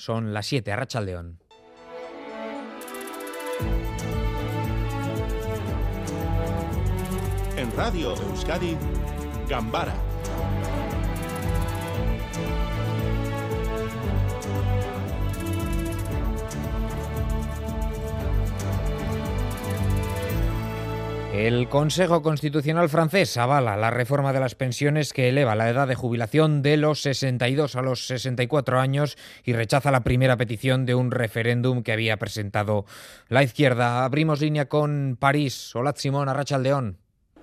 Son las 7, Arrachaldeón. En Radio Euskadi, Gambara El Consejo Constitucional francés avala la reforma de las pensiones que eleva la edad de jubilación de los 62 a los 64 años y rechaza la primera petición de un referéndum que había presentado la izquierda. Abrimos línea con París. Hola Simón Arrachaldeón.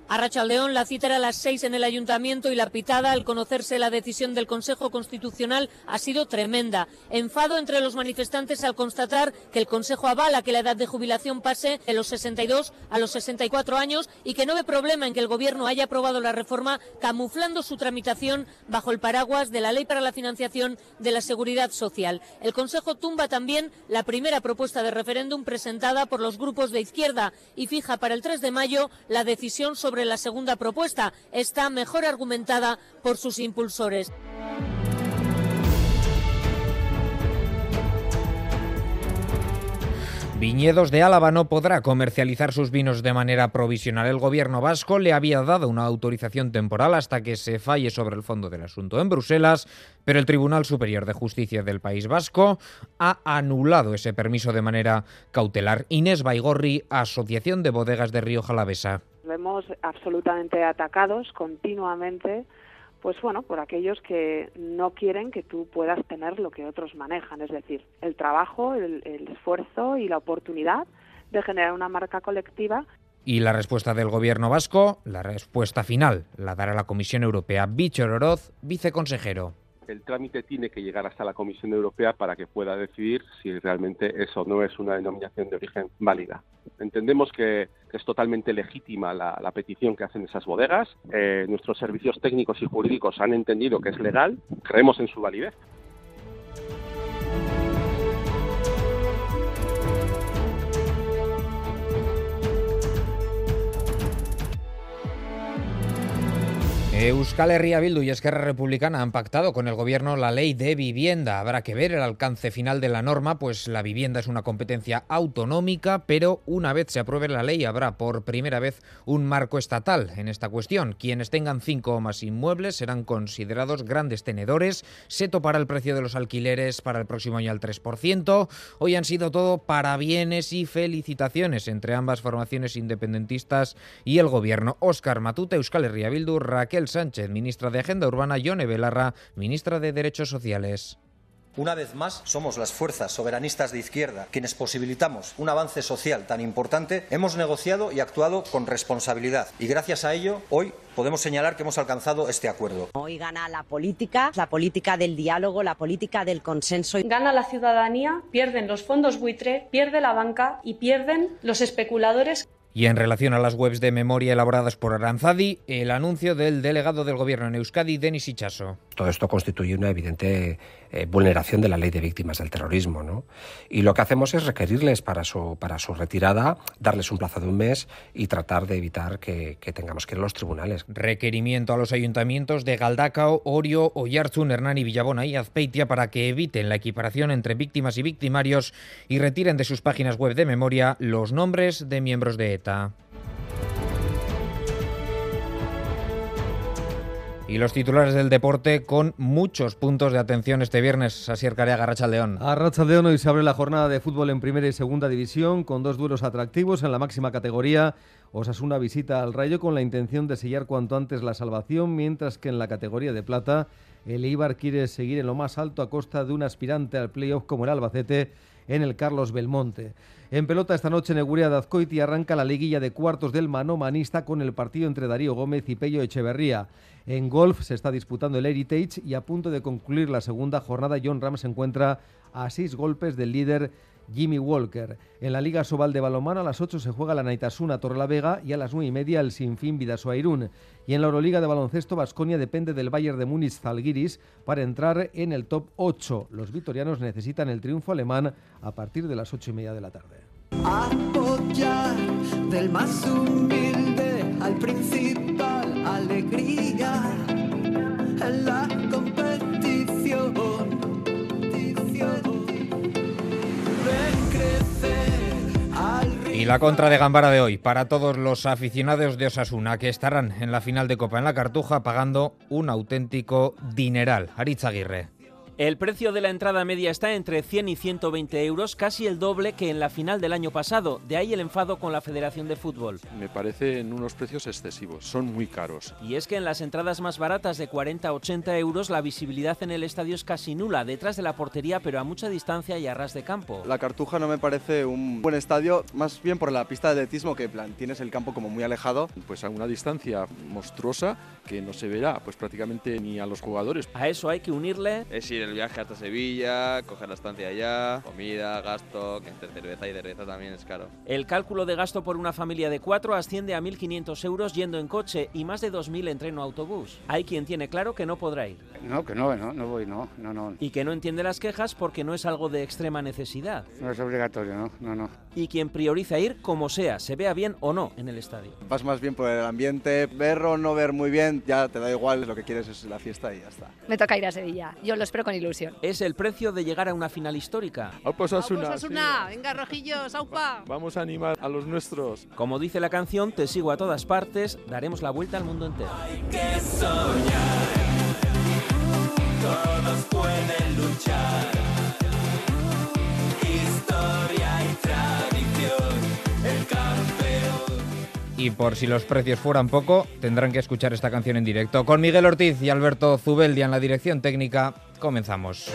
A Rachaldeón, la cita era a las seis en el ayuntamiento y la pitada, al conocerse la decisión del Consejo Constitucional, ha sido tremenda. Enfado entre los manifestantes al constatar que el Consejo avala que la edad de jubilación pase de los 62 a los 64 años y que no ve problema en que el Gobierno haya aprobado la reforma camuflando su tramitación bajo el paraguas de la Ley para la Financiación de la Seguridad Social. El Consejo tumba también la primera propuesta de referéndum presentada por los grupos de izquierda y fija para el 3 de mayo la decisión sobre la segunda propuesta. Está mejor argumentada por sus impulsores. Viñedos de Álava no podrá comercializar sus vinos de manera provisional. El gobierno vasco le había dado una autorización temporal hasta que se falle sobre el fondo del asunto en Bruselas, pero el Tribunal Superior de Justicia del País Vasco ha anulado ese permiso de manera cautelar. Inés Baigorri, Asociación de Bodegas de Río Jalavesa vemos absolutamente atacados continuamente pues bueno, por aquellos que no quieren que tú puedas tener lo que otros manejan, es decir, el trabajo, el, esfuerzo y la oportunidad de generar una marca colectiva y la respuesta del gobierno vasco, la respuesta final, la dará la Comisión Europea. Víctor Oroz, viceconsejero el trámite tiene que llegar hasta la Comisión Europea para que pueda decidir si realmente eso no es una denominación de origen válida. Entendemos que es totalmente legítima la, petición que hacen esas bodegas. Eh, nuestros servicios técnicos y jurídicos han entendido que es legal, creemos en su validez. Euskal Herria Bildu y Esquerra Republicana han pactado con el gobierno la ley de vivienda. Habrá que ver el alcance final de la norma, pues la vivienda es una competencia autonómica, pero una vez se apruebe la ley habrá por primera vez un marco estatal en esta cuestión. Quienes tengan cinco o más inmuebles serán considerados grandes tenedores. Se topará el precio de los alquileres para el próximo año al 3%. Hoy han sido todo parabienes y felicitaciones entre ambas formaciones independentistas y el gobierno. Óscar Matute, Euskal Herria Bildu, Raquel Sánchez, ministra de Agenda Urbana, Yone Belarra, ministra de Derechos Sociales. Una vez más, somos las fuerzas soberanistas de izquierda quienes posibilitamos un avance social tan importante. Hemos negociado y actuado con responsabilidad y gracias a ello hoy podemos señalar que hemos alcanzado este acuerdo. Hoy gana la política, la política del diálogo, la política del consenso. Gana la ciudadanía, pierden los fondos buitre, pierde la banca y pierden los especuladores. Y en relación a las webs de memoria elaboradas por Aranzadi, el anuncio del delegado del gobierno en Euskadi, Denis Ichaso. Todo esto constituye una evidente eh, vulneración de la ley de víctimas del terrorismo. ¿no? Y lo que hacemos es requerirles para su, para su retirada, darles un plazo de un mes y tratar de evitar que, tengamos que ir a los tribunales. Requerimiento a los ayuntamientos de Galdacao, Orio, Oyarzun, Hernán y Villabona y Azpeitia para que eviten la equiparación entre víctimas y victimarios y retiren de sus páginas web de memoria los nombres de miembros de ETA. Y los titulares del deporte con muchos puntos de atención este viernes. Asier Carea, Garrachaldeón. León hoy se abre la jornada de fútbol en primera y segunda división con dos duelos atractivos en la máxima categoría. Osasuna visita al Rayo con la intención de sellar cuanto antes la salvación, mientras que en la categoría de plata el Ibar quiere seguir en lo más alto a costa de un aspirante al playoff como el Albacete en el Carlos Belmonte. En pelota esta noche en Eguria de Azcoiti arranca la liguilla de cuartos del Mano Manista con el partido entre Darío Gómez y Pello Echeverría. En golf se está disputando el Heritage y a punto de concluir la segunda jornada John Ram se encuentra a seis golpes del líder Jimmy Walker. En la Liga Sobal de Balomano a las 8 se juega la Naitasuna Vega y a las 9 y media el Sinfín Vidasoa Irún. Y en la Euroliga de baloncesto Vasconia depende del Bayern de Múnich Zalgiris para entrar en el top 8. Los vitorianos necesitan el triunfo alemán a partir de las 8 y media de la tarde. del más humilde al principal la contra de Gambara de hoy, para todos los aficionados de Osasuna que estarán en la final de Copa en la Cartuja pagando un auténtico dineral. Aritz Aguirre. El precio de la entrada media está entre 100 y 120 euros, casi el doble que en la final del año pasado. De ahí el enfado con la Federación de Fútbol. Me parecen unos precios excesivos, son muy caros. Y es que en las entradas más baratas de 40 a 80 euros la visibilidad en el estadio es casi nula, detrás de la portería pero a mucha distancia y a ras de campo. La Cartuja no me parece un buen estadio, más bien por la pista de atletismo que plan, tienes el campo como muy alejado. Pues a una distancia monstruosa que no se verá pues prácticamente ni a los jugadores. A eso hay que unirle... Es ir el viaje hasta Sevilla, coger la estancia allá, comida, gasto, que entre cerveza y cerveza también es caro. El cálculo de gasto por una familia de cuatro asciende a 1.500 euros yendo en coche y más de 2.000 en tren o autobús. Hay quien tiene claro que no podrá ir. No, que no, no, no voy, no, no, no. Y que no entiende las quejas porque no es algo de extrema necesidad. No es obligatorio, no, no, no. Y quien prioriza ir como sea, se vea bien o no en el estadio. Vas más bien por el ambiente, ver o no ver muy bien, ya te da igual, lo que quieres es la fiesta y ya está. Me toca ir a Sevilla, yo lo espero con ilusión. Es el precio de llegar a una final histórica. Pues Osasuna, Osasuna, venga rojillos, aupa. Vamos a animar a los nuestros. Como dice la canción, te sigo a todas partes, daremos la vuelta al mundo entero. Hay que soñar, todos pueden luchar. Y por si los precios fueran poco, tendrán que escuchar esta canción en directo. Con Miguel Ortiz y Alberto Zubeldia en la dirección técnica, comenzamos.